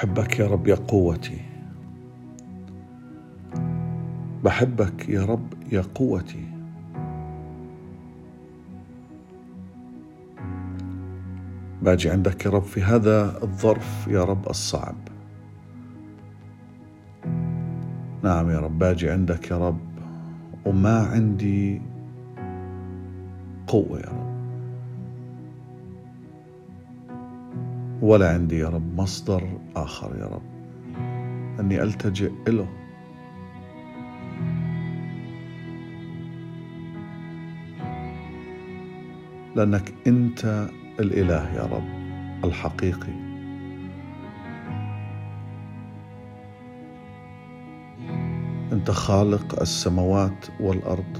بحبك يا رب يا قوتي. بحبك يا رب يا قوتي. باجي عندك يا رب في هذا الظرف يا رب الصعب. نعم يا رب باجي عندك يا رب وما عندي قوة يا رب. ولا عندي يا رب مصدر آخر يا رب. أني ألتجئ إله. لأنك أنت الإله يا رب الحقيقي. أنت خالق السماوات والأرض.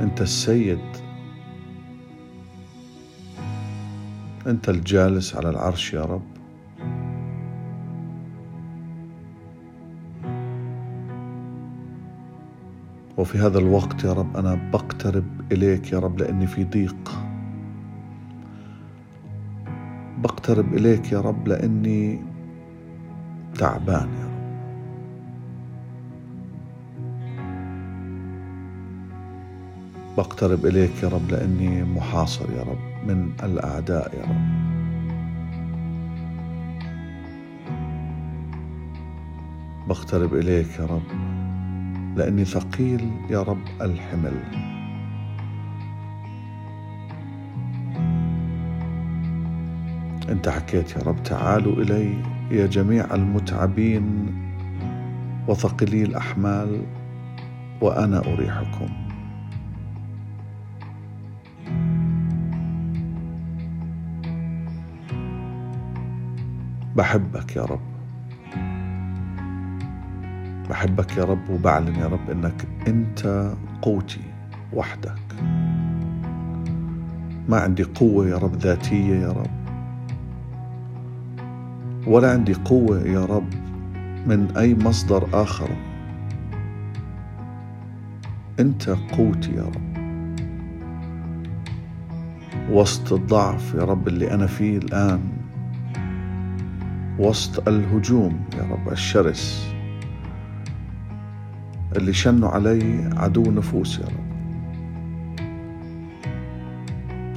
أنت السيد أنت الجالس على العرش يا رب. وفي هذا الوقت يا رب أنا بقترب إليك يا رب لأني في ضيق. بقترب إليك يا رب لأني تعبان. بقترب إليك يا رب لأني محاصر يا رب من الأعداء يا رب. بقترب إليك يا رب لأني ثقيل يا رب الحمل. أنت حكيت يا رب تعالوا إلي يا جميع المتعبين وثقلي الأحمال وأنا أريحكم. بحبك يا رب. بحبك يا رب وبعلن يا رب إنك أنت قوتي وحدك. ما عندي قوة يا رب ذاتية يا رب. ولا عندي قوة يا رب من أي مصدر آخر. أنت قوتي يا رب. وسط الضعف يا رب اللي أنا فيه الآن. وسط الهجوم يا رب الشرس اللي شنوا علي عدو نفوس يا رب.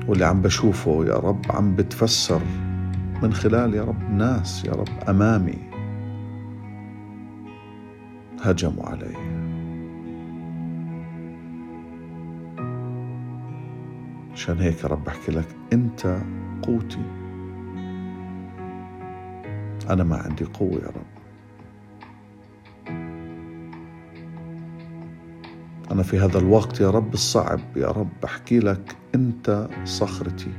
واللي عم بشوفه يا رب عم بتفسر من خلال يا رب ناس يا رب أمامي هجموا علي. عشان هيك يا رب بحكي لك أنت قوتي. أنا ما عندي قوة يا رب. أنا في هذا الوقت يا رب الصعب يا رب بحكي لك أنت صخرتي.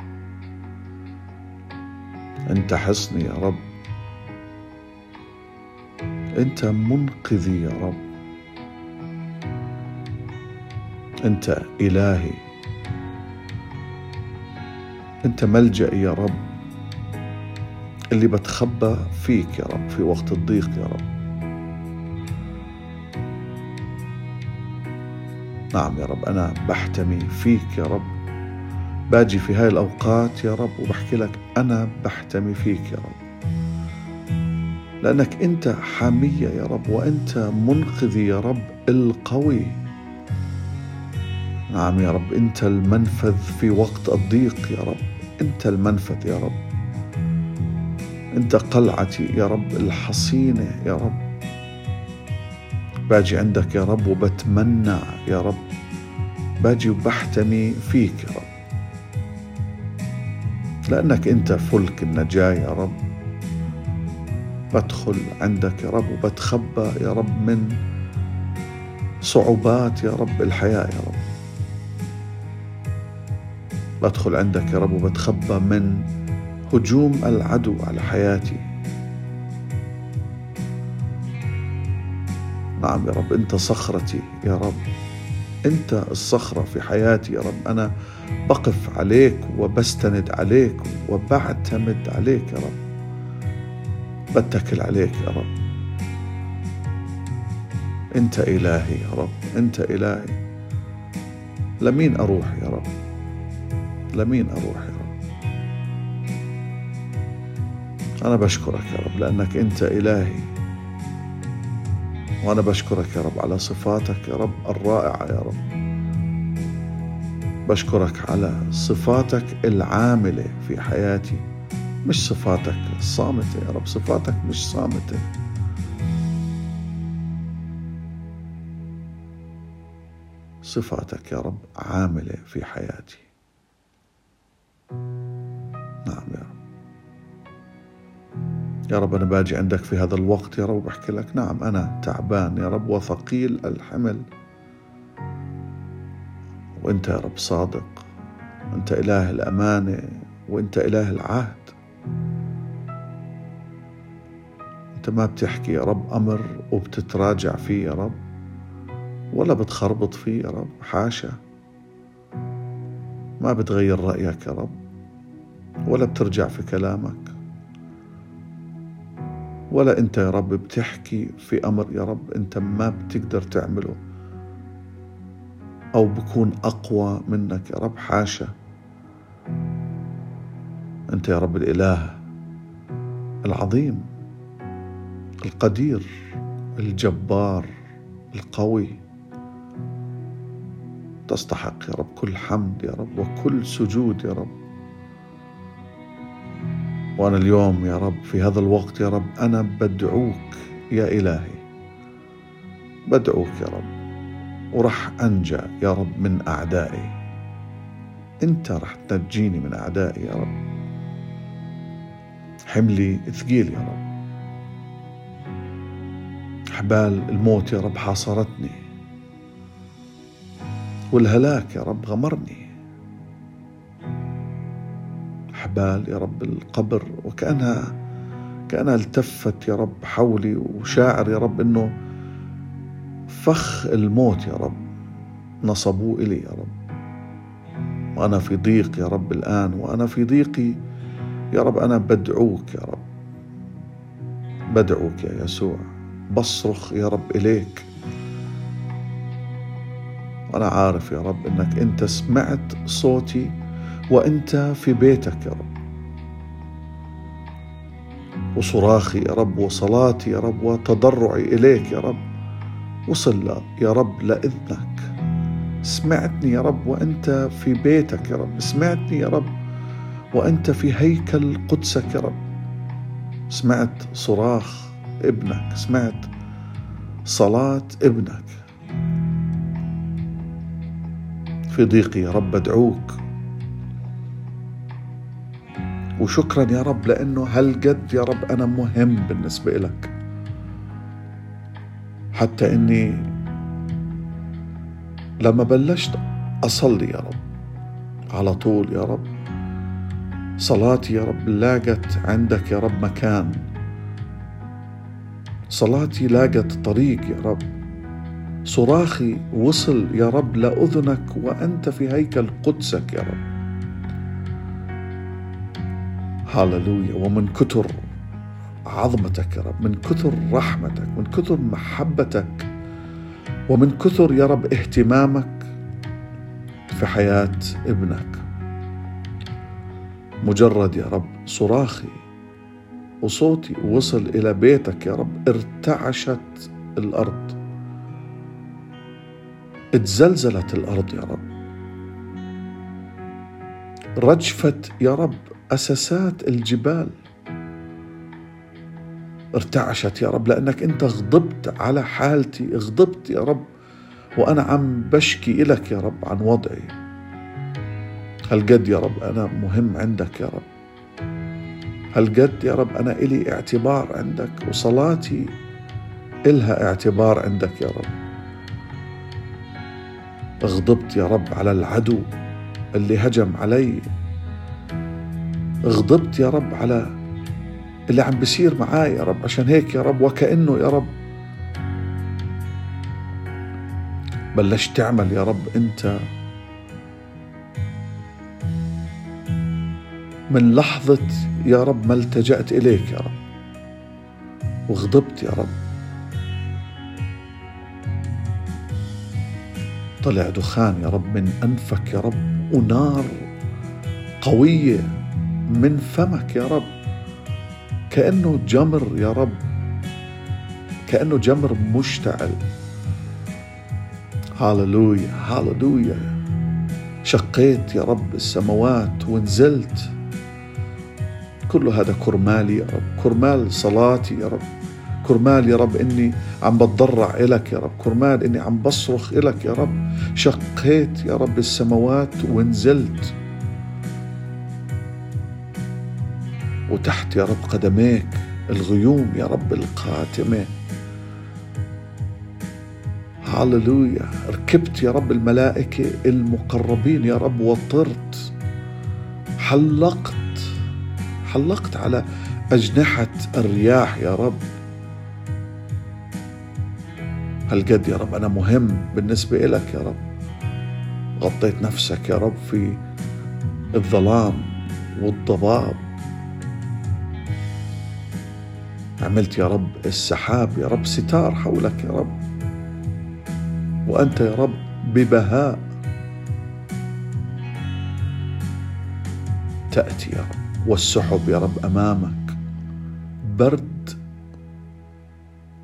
أنت حصني يا رب. أنت منقذي يا رب. أنت إلهي. أنت ملجأي يا رب. اللي بتخبى فيك يا رب في وقت الضيق يا رب. نعم يا رب أنا بحتمي فيك يا رب. باجي في هاي الأوقات يا رب وبحكي لك أنا بحتمي فيك يا رب. لأنك أنت حامية يا رب وأنت منقذي يا رب القوي. نعم يا رب أنت المنفذ في وقت الضيق يا رب أنت المنفذ يا رب. أنت قلعتي يا رب الحصينة يا رب. باجي عندك يا رب وبتمنى يا رب. باجي وبحتمي فيك يا رب. لأنك أنت فلك النجاة يا رب. بدخل عندك يا رب وبتخبى يا رب من صعوبات يا رب الحياة يا رب. بدخل عندك يا رب وبتخبى من هجوم العدو على حياتي. نعم يا رب أنت صخرتي يا رب. أنت الصخرة في حياتي يا رب. أنا بقف عليك وبستند عليك وبعتمد عليك يا رب. بتكل عليك يا رب. أنت إلهي يا رب أنت إلهي. لمين أروح يا رب؟ لمين أروح يا رب؟ أنا بشكرك يا رب لأنك أنت إلهي. وأنا بشكرك يا رب على صفاتك يا رب الرائعة يا رب. بشكرك على صفاتك العاملة في حياتي. مش صفاتك الصامتة يا رب صفاتك مش صامتة. صفاتك يا رب عاملة في حياتي. يا رب أنا باجي عندك في هذا الوقت يا رب بحكي لك نعم أنا تعبان يا رب وثقيل الحمل. وأنت يا رب صادق وأنت إله الأمانة وأنت إله العهد. أنت ما بتحكي يا رب أمر وبتتراجع فيه يا رب ولا بتخربط فيه يا رب حاشا. ما بتغير رأيك يا رب ولا بترجع في كلامك. ولا أنت يا رب بتحكي في أمر يا رب أنت ما بتقدر تعمله. أو بكون أقوى منك يا رب حاشا. أنت يا رب الإله العظيم القدير الجبار القوي. تستحق يا رب كل حمد يا رب وكل سجود يا رب. وأنا اليوم يا رب في هذا الوقت يا رب أنا بدعوك يا الهي. بدعوك يا رب. ورح أنجى يا رب من أعدائي. أنت رح تنجيني من أعدائي يا رب. حملي ثقيل يا رب. حبال الموت يا رب حاصرتني. والهلاك يا رب غمرني. حبال يا رب القبر وكأنها كأنها التفت يا رب حولي وشاعر يا رب أنه فخ الموت يا رب نصبوه إلي يا رب. وأنا في ضيق يا رب الآن وأنا في ضيقي يا رب أنا بدعوك يا رب. بدعوك يا يسوع بصرخ يا رب إليك. وأنا عارف يا رب أنك أنت سمعت صوتي وأنت في بيتك يا رب. وصراخي يا رب وصلاتي يا رب وتضرعي إليك يا رب. وصل يا رب لإذنك. سمعتني يا رب وأنت في بيتك يا رب. سمعتني يا رب وأنت في هيكل قدسك يا رب. سمعت صراخ ابنك سمعت صلاة ابنك. في ضيقي يا رب أدعوك. وشكرا يا رب لأنه هالقد يا رب أنا مهم بالنسبة لك حتى إني لما بلشت أصلي يا رب على طول يا رب صلاتي يا رب لاقت عندك يا رب مكان. صلاتي لاقت طريق يا رب. صراخي وصل يا رب لأذنك وأنت في هيكل قدسك يا رب. هاللويا. ومن كتر عظمتك يا رب من كثر رحمتك من كثر محبتك ومن كثر يا رب اهتمامك في حياة ابنك. مجرد يا رب صراخي وصوتي وصل إلى بيتك يا رب ارتعشت الأرض. اتزلزلت الأرض يا رب. رجفت يا رب أساسات الجبال. ارتعشت يا رب لأنك أنت غضبت على حالتي غضبت يا رب وأنا عم بشكي إلك يا رب عن وضعي. هالقد يا رب أنا مهم عندك يا رب. هالقد يا رب أنا إلي اعتبار عندك وصلاتي إلها اعتبار عندك يا رب. غضبت يا رب على العدو اللي هجم علي. غضبت يا رب على اللي عم بيصير معاي يا رب. عشان هيك يا رب وكأنه يا رب بلشت تعمل يا رب. أنت من لحظة يا رب ما التجأت إليك يا رب وغضبت يا رب. طلع دخان يا رب من أنفك يا رب ونار قوية من فمك يا رب. كأنه جمر يا رب. كأنه جمر مشتعل. هاللويا هاللويا. شقيت يا رب السماوات ونزلت. كل هذا كرمالي يا رب. كرمال صلاتي يا رب. كرمال يا رب إني عم بتضرع إلك يا رب. كرمال إني عم بصرخ إلك يا رب. شقيت يا رب السماوات ونزلت. وتحت يا رب قدميك الغيوم يا رب القاتمة. هاللويا ركبت يا رب الملائكة المقربين يا رب وطرت. حلقت حلقت على أجنحة الرياح يا رب. هالقد يا رب أنا مهم بالنسبة إلك يا رب. غطيت نفسك يا رب في الظلام والضباب. عملت يا رب السحاب يا رب ستار حولك يا رب. وأنت يا رب ببهاء. تأتي يا رب والسحب يا رب أمامك. برد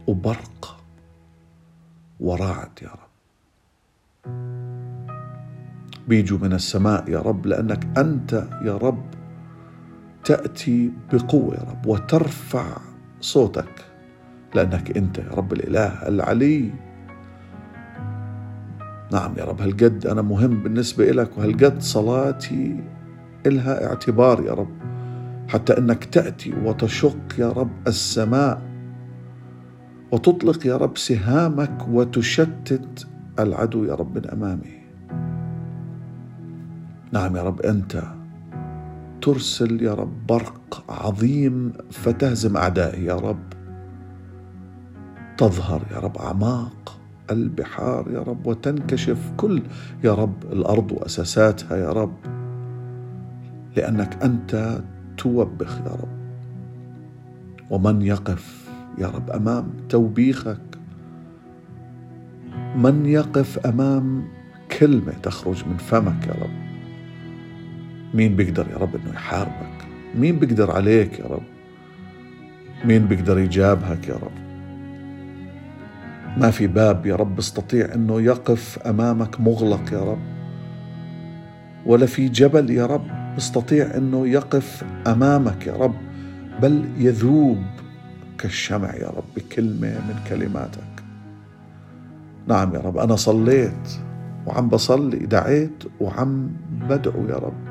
وبرق ورعد يا رب. بيجوا من السماء يا رب لأنك أنت يا رب تأتي بقوة يا رب وترفع صوتك لأنك أنت رب الإله العلي. نعم يا رب هالقد أنا مهم بالنسبة إلك وهالقد صلاتي إلها اعتبار يا رب. حتى أنك تأتي وتشق يا رب السماء وتطلق يا رب سهامك وتشتت العدو يا رب من أمامي. نعم يا رب أنت ترسل يا رب برق عظيم فتهزم أعدائي يا رب. تظهر يا رب أعماق البحار يا رب وتنكشف كل يا رب الأرض وأساساتها يا رب لأنك أنت توبخ يا رب. ومن يقف يا رب أمام توبيخك من يقف أمام كلمة تخرج من فمك يا رب. مين بيقدر يا رب إنه يحاربك؟ مين بيقدر عليك يا رب؟ مين بيقدر يجابهك يا رب؟ ما في باب يا رب استطيع إنه يقف أمامك مغلق يا رب. ولا في جبل يا رب استطيع إنه يقف أمامك يا رب. بل يذوب كالشمع يا رب بكلمة من كلماتك. نعم يا رب أنا صليت وعم بصلي دعيت وعم بدعو يا رب.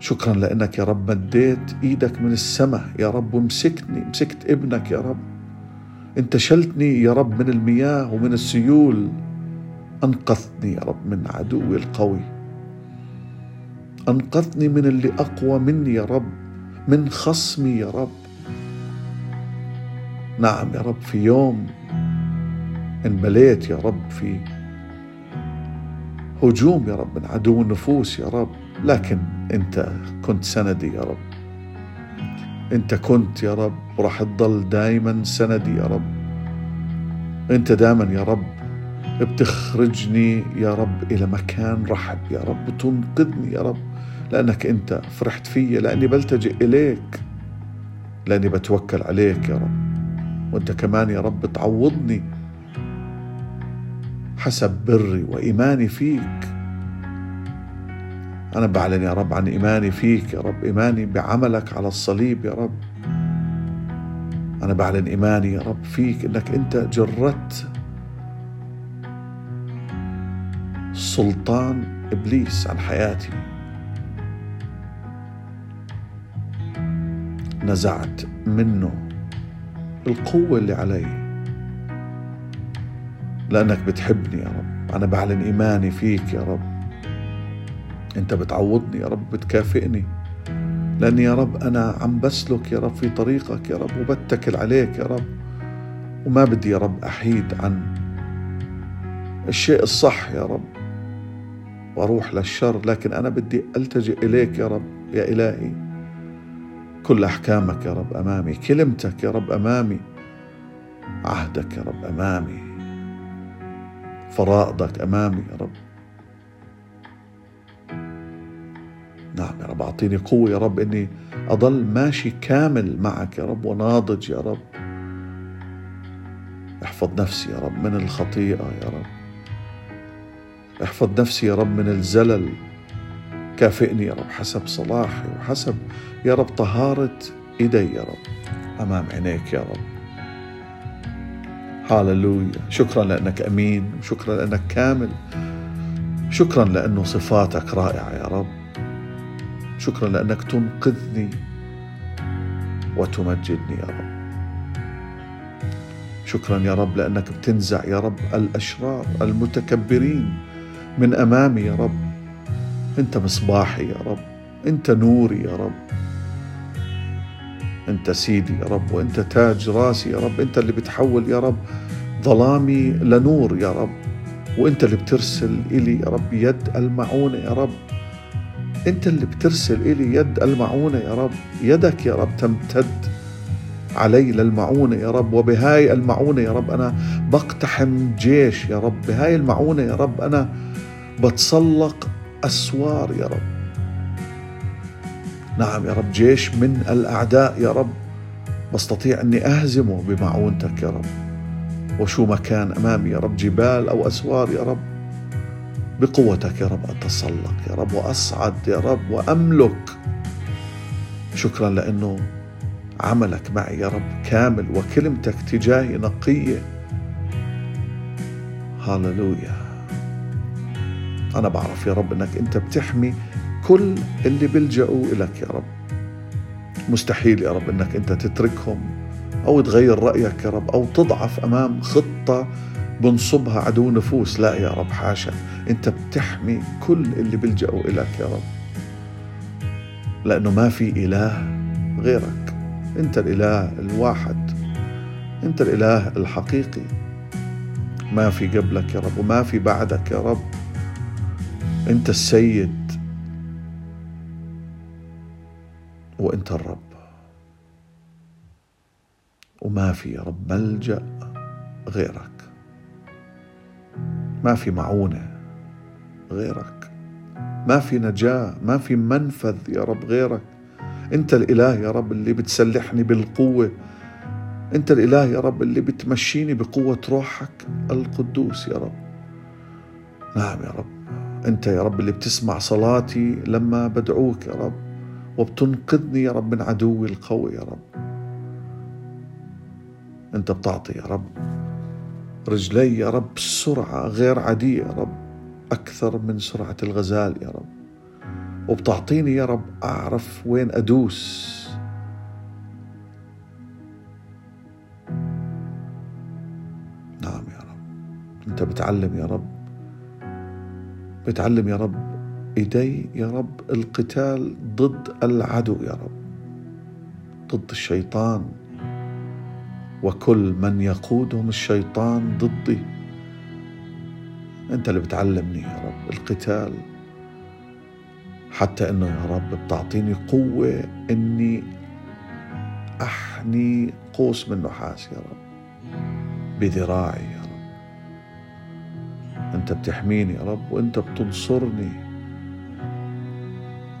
شكرا لأنك يا رب مديت إيدك من السماء. يا رب ومسكتني مسكت ابنك يا رب. أنت شلتني يا رب من المياه ومن السيول. أنقذتني يا رب من عدوي القوي. أنقذتني من اللي أقوى مني يا رب من خصمي يا رب. نعم يا رب في يوم انبليت يا رب في هجوم يا رب من عدو النفوس يا رب. لكن انت كنت سندي يا رب. انت كنت يا رب وراح تضل دايما سندي يا رب. انت دايما يا رب بتخرجني يا رب إلى مكان رحب يا رب وتنقذني يا رب لأنك انت فرحت فيا لأني بلتجئ إليك لأني بتوكل عليك يا رب. وأنت كمان يا رب تعوضني حسب بري وإيماني فيك. أنا بعلن يا رب عن إيماني فيك يا رب إيماني بعملك على الصليب يا رب. أنا بعلن إيماني يا رب فيك إنك أنت جردت سلطان إبليس عن حياتي. نزعت منه القوة اللي علي. لأنك بتحبني يا رب. أنا بعلن إيماني فيك يا رب. أنت بتعوضني يا رب بتكافئني. لاني يا رب أنا عم بسلك يا رب في طريقك يا رب وبتكل عليك يا رب. وما بدي يا رب أحيد عن الشيء الصح يا رب. وأروح للشر لكن أنا بدي ألتجئ إليك يا رب يا إلهي. كل أحكامك يا رب أمامي كلمتك يا رب أمامي عهدك يا رب أمامي فرائضك أمامي يا رب. نعم يا رب أعطيني قوة يا رب إني أضل ماشي كامل معك يا رب وناضج يا رب. احفظ نفسي يا رب من الخطيئة يا رب. احفظ نفسي يا رب من الزلل. كافئني يا رب حسب صلاحي وحسب يا رب طهارة إيدي يا رب. أمام عينيك يا رب. هاللويا. شكرا لأنك أمين وشكرا لأنك كامل. شكرا لأنه صفاتك رائعة يا رب. شكرا لأنك تنقذني وتمجدني يا رب. شكرا يا رب لأنك بتنزع يا رب الأشرار المتكبرين من أمامي يا رب. أنت مصباحي يا رب. أنت نوري يا رب. أنت سيدي يا رب وأنت تاج راسي يا رب. أنت اللي بتحول يا رب ظلامي لنور يا رب. وأنت اللي بترسل إلي يا رب. يد المعونة يا رب. أنت اللي بترسل إلي يد المعونة يا رب. يدك يا رب تمتد علي للمعونة يا رب وبهاي المعونة يا رب أنا بقتحم جيش يا رب. بهاي المعونة يا رب أنا بتسلق أسوار يا رب. نعم يا رب جيش من الأعداء يا رب. بستطيع أني أهزمه بمعونتك يا رب. وشو ما كان أمامي يا رب جبال أو أسوار يا رب. بقوتك يا رب أتسلق يا رب وأصعد يا رب وأملك. شكرا لأنه عملك معي يا رب كامل وكلمتك تجاهي نقية. هاللويا. أنا بعرف يا رب أنك أنت بتحمي كل اللي بيلجأوا إليك يا رب. مستحيل يا رب أنك أنت تتركهم أو تغير رأيك يا رب أو تضعف أمام خطة بنصبها عدو نفوس. لا يا رب حاشا أنت بتحمي كل اللي بيلجأوا إليك يا رب. لأنه ما في إله غيرك. أنت الإله الواحد أنت الإله الحقيقي. ما في قبلك يا رب وما في بعدك يا رب. أنت السيد وأنت الرب. وما في يا رب ملجأ غيرك. ما في معونة غيرك. ما في نجاة ما في منفذ يا رب غيرك. انت الإله يا رب اللي بتسلحني بالقوة. انت الإله يا رب اللي بتمشيني بقوة روحك القدوس يا رب. نعم يا رب. انت يا رب اللي بتسمع صلاتي لما بدعوك يا رب وبتنقذني يا رب من عدوي القوي يا رب. انت بتعطي يا رب رجلي يا رب سرعة غير عادية يا رب أكثر من سرعة الغزال يا رب. وبتعطيني يا رب أعرف وين أدوس. نعم يا رب. أنت بتعلم يا رب. بتعلم يا رب إيدي يا رب القتال ضد العدو يا رب ضد الشيطان. وكل من يقودهم الشيطان ضدي. أنت اللي بتعلمني يا رب القتال. حتى إنه يا رب بتعطيني قوة إني أحني قوس من نحاس يا رب بذراعي يا رب. أنت بتحميني يا رب وأنت بتنصرني.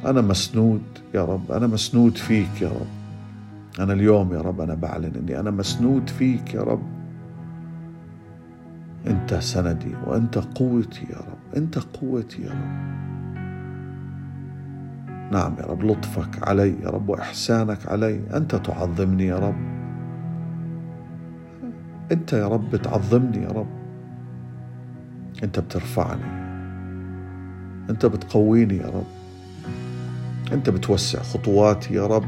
أنا مسنود يا رب أنا مسنود فيك يا رب. أنا اليوم يا رب أنا بعلن إني أنا مسنود فيك يا رب. أنت سندي وأنت قوتي يا رب أنت قوتي يا رب. نعم يا رب لطفك علي يا رب وإحسانك علي. أنت تعظمني يا رب. أنت يا رب بتعظمني يا رب. أنت بترفعني. أنت بتقويني يا رب. أنت بتوسع خطواتي يا رب.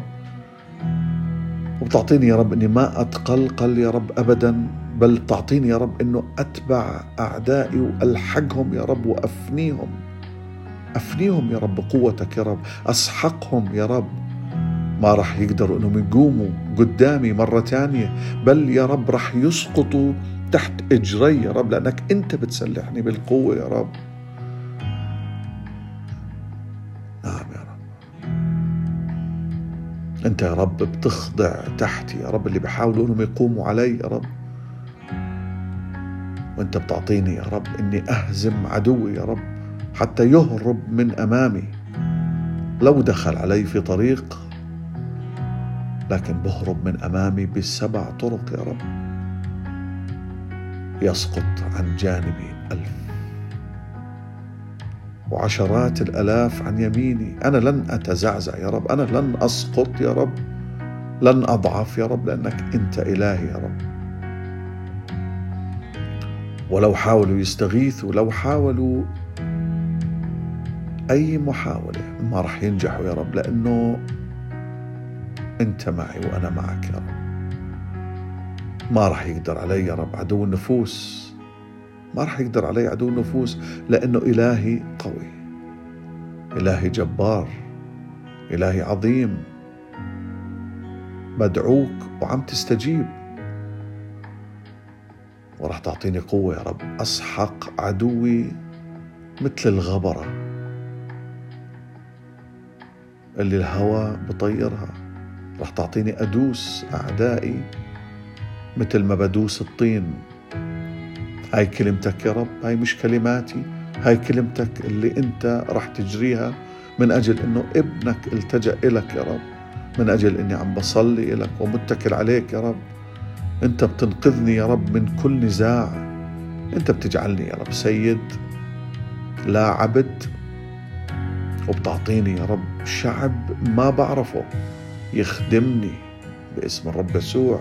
وبتعطيني يا رب إني ما أتقلقل يا رب ابدا بل تعطيني يا رب إنه أتبع أعدائي وألحقهم يا رب وأفنيهم. أفنيهم يا رب بقوتك يا رب أسحقهم يا رب. ما راح يقدروا إنهم يقوموا قدامي مرة ثانية بل يا رب راح يسقطوا تحت إجري يا رب لأنك أنت بتسلحني بالقوة يا رب. نعم يا أنت يا رب بتخضع تحتي يا رب اللي بيحاولوا إنهم يقوموا علي يا رب. وأنت بتعطيني يا رب إني أهزم عدوي يا رب حتى يهرب من أمامي. لو دخل علي في طريق لكن بهرب من أمامي بسبع طرق يا رب. يسقط عن جانبي ألف وعشرات الألاف عن يميني. أنا لن أتزعزع يا رب. أنا لن أسقط يا رب. لن أضعف يا رب. لأنك أنت إلهي يا رب. ولو حاولوا يستغيثوا لو حاولوا أي محاولة ما راح ينجحوا يا رب. لأنه أنت معي وأنا معك يا رب. ما راح يقدر علي يا رب. عدو النفوس. ما راح يقدر علي عدو النفوس لأنه إلهي قوي إلهي جبار إلهي عظيم بدعوك وعم تستجيب. وراح تعطيني قوة يا رب أسحق عدوي مثل الغبرة اللي الهوى بطيرها. راح تعطيني أدوس أعدائي مثل ما بدوس الطين. هاي كلمتك يا رب هاي مش كلماتي هاي كلمتك اللي انت راح تجريها من أجل إنه ابنك التجأ إلك يا رب من أجل إني عم بصلي لك ومتكل عليك يا رب. أنت بتنقذني يا رب من كل نزاع. أنت بتجعلني يا رب سيد لا عبد وبتعطيني يا رب شعب ما بعرفه. يخدمني باسم الرب يسوع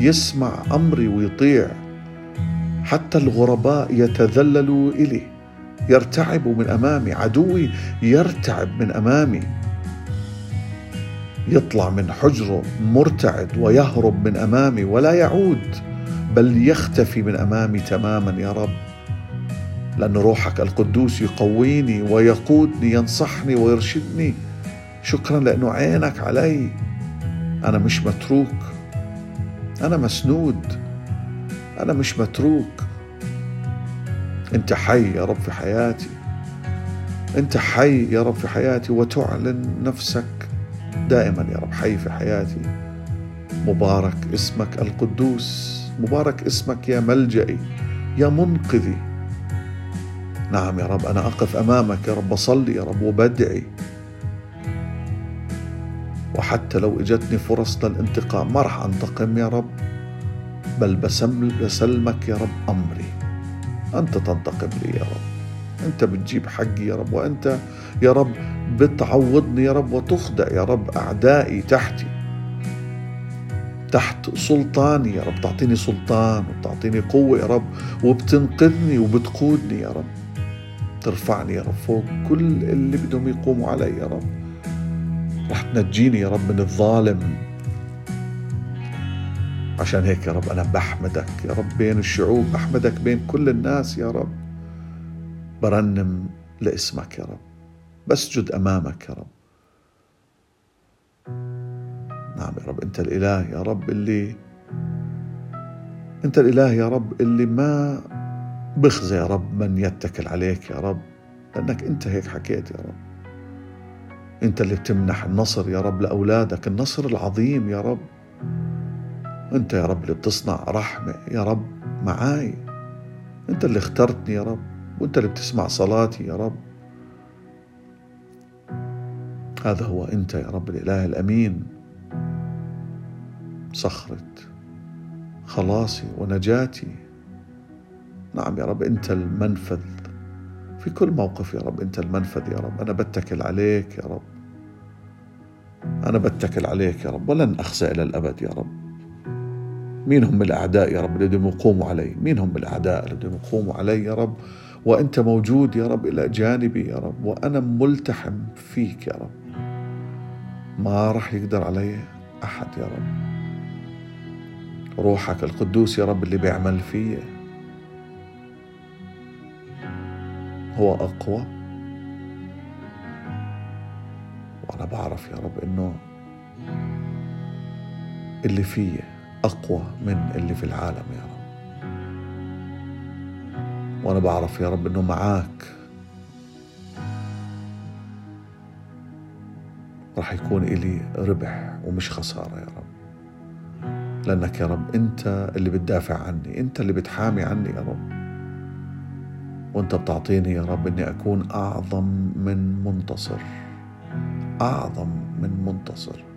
يسمع أمري ويطيع. حتى الغرباء يتذللوا الي يرتعبوا من أمامي عدوي يرتعب من أمامي. يطلع من حجره مرتعد ويهرب من أمامي ولا يعود بل يختفي من أمامي تماما. يا رب لأن روحك القدوس يقويني ويقودني ينصحني ويرشدني. شكرا لأنه عينك علي. أنا مش متروك أنا مسنود. أنا مش متروك. أنت حي يا رب في حياتي. أنت حي يا رب في حياتي وتعلن نفسك دائما يا رب. حي في حياتي. مبارك اسمك القدوس. مبارك اسمك يا ملجئي. يا منقذي. نعم يا رب أنا أقف أمامك يا رب. بصلي يا رب وبدعي. وحتى لو إجتني فرص للانتقام ما راح أنتقم يا رب. بل بسلمك يا رب أمري. أنت تنتقم لي يا رب. أنت بتجيب حقي يا رب وأنت يا رب بتعوضني يا رب وتخدع يا رب أعدائي تحتي. تحت سلطاني يا رب تعطيني سلطان وبتعطيني قوة يا رب وبتنقذني وبتقودني يا رب. ترفعني يا رب فوق كل اللي بدهم يقوموا علي يا رب. رح تنجيني يا رب من الظالم. عشان هيك يا رب أنا بحمدك. يا رب بين الشعوب بحمدك بين كل الناس يا رب. برنم لاسمك يا رب. بسجد أمامك يا رب. نعم يا رب أنت الإله يا رب اللي أنت الإله يا رب اللي ما بخزى يا رب من يتكل عليك يا رب لأنك أنت هيك حكيت يا رب. أنت اللي بتمنح النصر يا رب لأولادك النصر العظيم يا رب. أنت يا رب اللي بتصنع رحمة يا رب معاي. أنت اللي اخترتني يا رب وأنت اللي بتسمع صلاتي يا رب. هذا هو أنت يا رب الإله الأمين. صخرة خلاصي ونجاتي. نعم يا رب أنت المنفذ. في كل موقف يا رب أنت المنفذ يا رب. أنا بتكل عليك يا رب. أنا بتكل عليك يا رب. ولن أخزى إلى الأبد يا رب. مين هم الأعداء يا رب اللي يقوموا علي مين هم الأعداء اللي يقوموا علي يا رب. وأنت موجود يا رب إلى جانبي يا رب. وأنا ملتحم فيك يا رب. ما راح يقدر علي أحد يا رب. روحك القدوس يا رب اللي بيعمل فيه هو أقوى. وأنا بعرف يا رب إنه اللي فيه أقوى من اللي في العالم يا رب. وأنا بعرف يا رب إنه معاك. راح يكون إلي ربح ومش خسارة يا رب. لأنك يا رب أنت اللي بتدافع عني أنت اللي بتحامي عني يا رب. وأنت بتعطيني يا رب إني أكون أعظم من منتصر. أعظم من منتصر.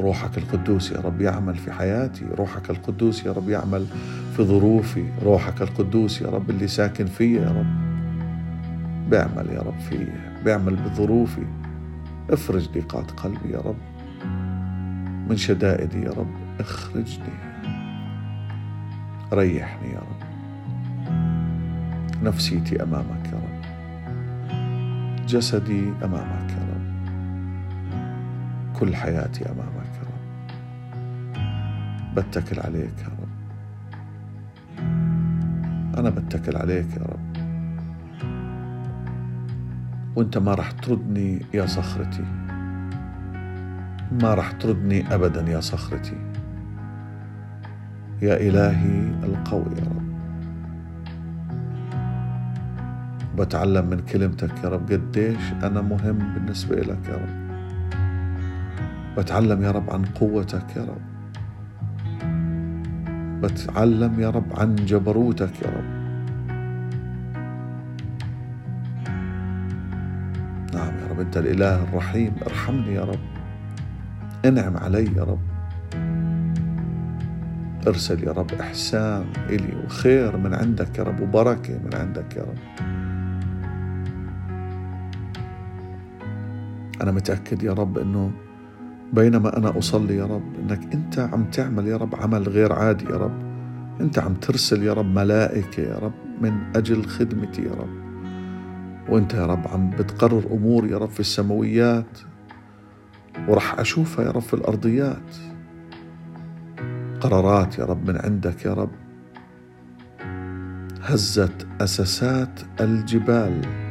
روحك القدوس يا رب يعمل في حياتي روحك القدوس يا رب يعمل في ظروفي روحك القدوس يا رب اللي ساكن فيا يا رب. بيعمل يا رب فيا بيعمل بظروفي. افرج ضيقات قلبي يا رب. من شدائدي يا رب اخرجني. ريحني يا رب. نفسيتي أمامك يا رب. جسدي أمامك يا رب. كل حياتي أمامك يا رب. بتكل عليك يا رب. أنا بتكل عليك يا رب. وأنت ما رح تردني يا صخرتي. ما رح تردني ابدا يا صخرتي. يا إلهي القوي يا رب. بتعلم من كلمتك يا رب قديش أنا مهم بالنسبة لك يا رب. بتعلم يا رب عن قوتك يا رب. بتعلم يا رب عن جبروتك يا رب. نعم يا رب أنت الإله الرحيم. ارحمني يا رب. انعم علي يا رب. ارسل يا رب إحسان إلي وخير من عندك يا رب وبركة من عندك يا رب. أنا متأكد يا رب إنه بينما أنا أصلي يا رب إنك أنت عم تعمل يا رب عمل غير عادي يا رب. أنت عم ترسل يا رب ملائكة يا رب من أجل خدمتي يا رب. وأنت يا رب عم بتقرر أمور يا رب في السماويات. ورح أشوفها يا رب في الأرضيات. قرارات يا رب من عندك يا رب. هزت أساسات الجبال.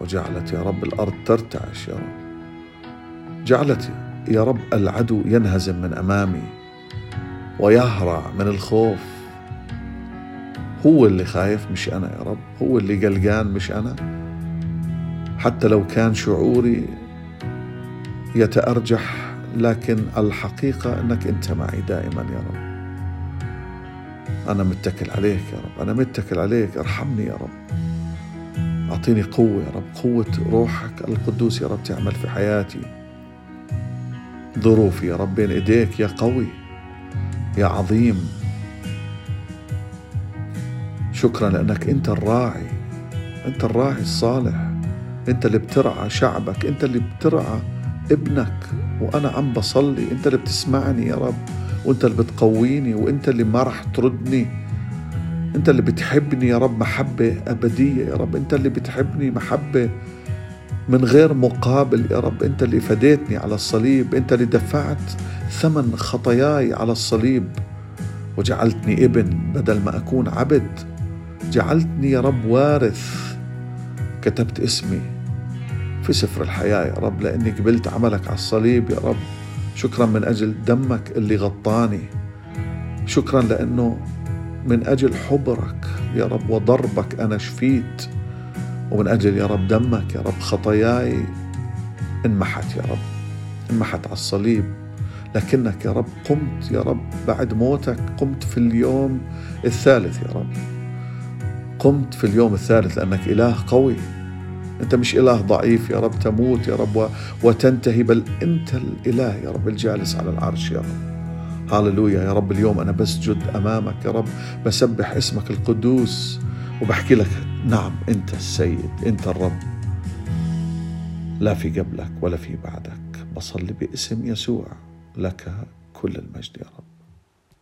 وجعلت يا رب الأرض ترتعش يا رب. جعلت يا رب العدو ينهزم من أمامي ويهرع من الخوف. هو اللي خايف مش أنا يا رب هو اللي قلقان مش أنا. حتى لو كان شعوري يتأرجح لكن الحقيقة أنك أنت معي دائما يا رب. أنا متكل عليك يا رب أنا متكل عليك ارحمني يا رب. أعطيني قوة يا رب قوة روحك القدوس يا رب تعمل في حياتي. ظروفي يا رب بين إيديك يا قوي يا عظيم. شكرا لأنك أنت الراعي أنت الراعي الصالح أنت اللي بترعى شعبك أنت اللي بترعى ابنك وأنا عم بصلي أنت اللي بتسمعني يا رب وأنت اللي بتقويني وأنت اللي ما رح تردني. انت اللي بتحبني يا رب محبة أبدية يا رب انت اللي بتحبني محبة من غير مقابل يا رب انت اللي فديتني على الصليب انت اللي دفعت ثمن خطاياي على الصليب. وجعلتني ابن بدل ما أكون عبد. جعلتني يا رب وارث. كتبت اسمي في سفر الحياة يا رب لأني قبلت عملك على الصليب يا رب. شكرا من أجل دمك اللي غطاني. شكرا لأنه من أجل حبرك يا رب وضربك أنا شفيت ومن أجل يا رب دمك يا رب خطاياي انمحت يا رب انمحت على الصليب. لكنك يا رب قمت يا رب بعد موتك قمت في اليوم الثالث يا رب. قمت في اليوم الثالث لأنك إله قوي. أنت مش إله ضعيف يا رب تموت يا رب وتنتهي بل أنت الإله يا رب الجالس على العرش يا رب. هاللويا يا رب. اليوم أنا بسجد أمامك يا رب بسبح اسمك القدوس وبحكي لك نعم أنت السيد أنت الرب. لا في قبلك ولا في بعدك بصلي باسم يسوع لك كل المجد يا رب.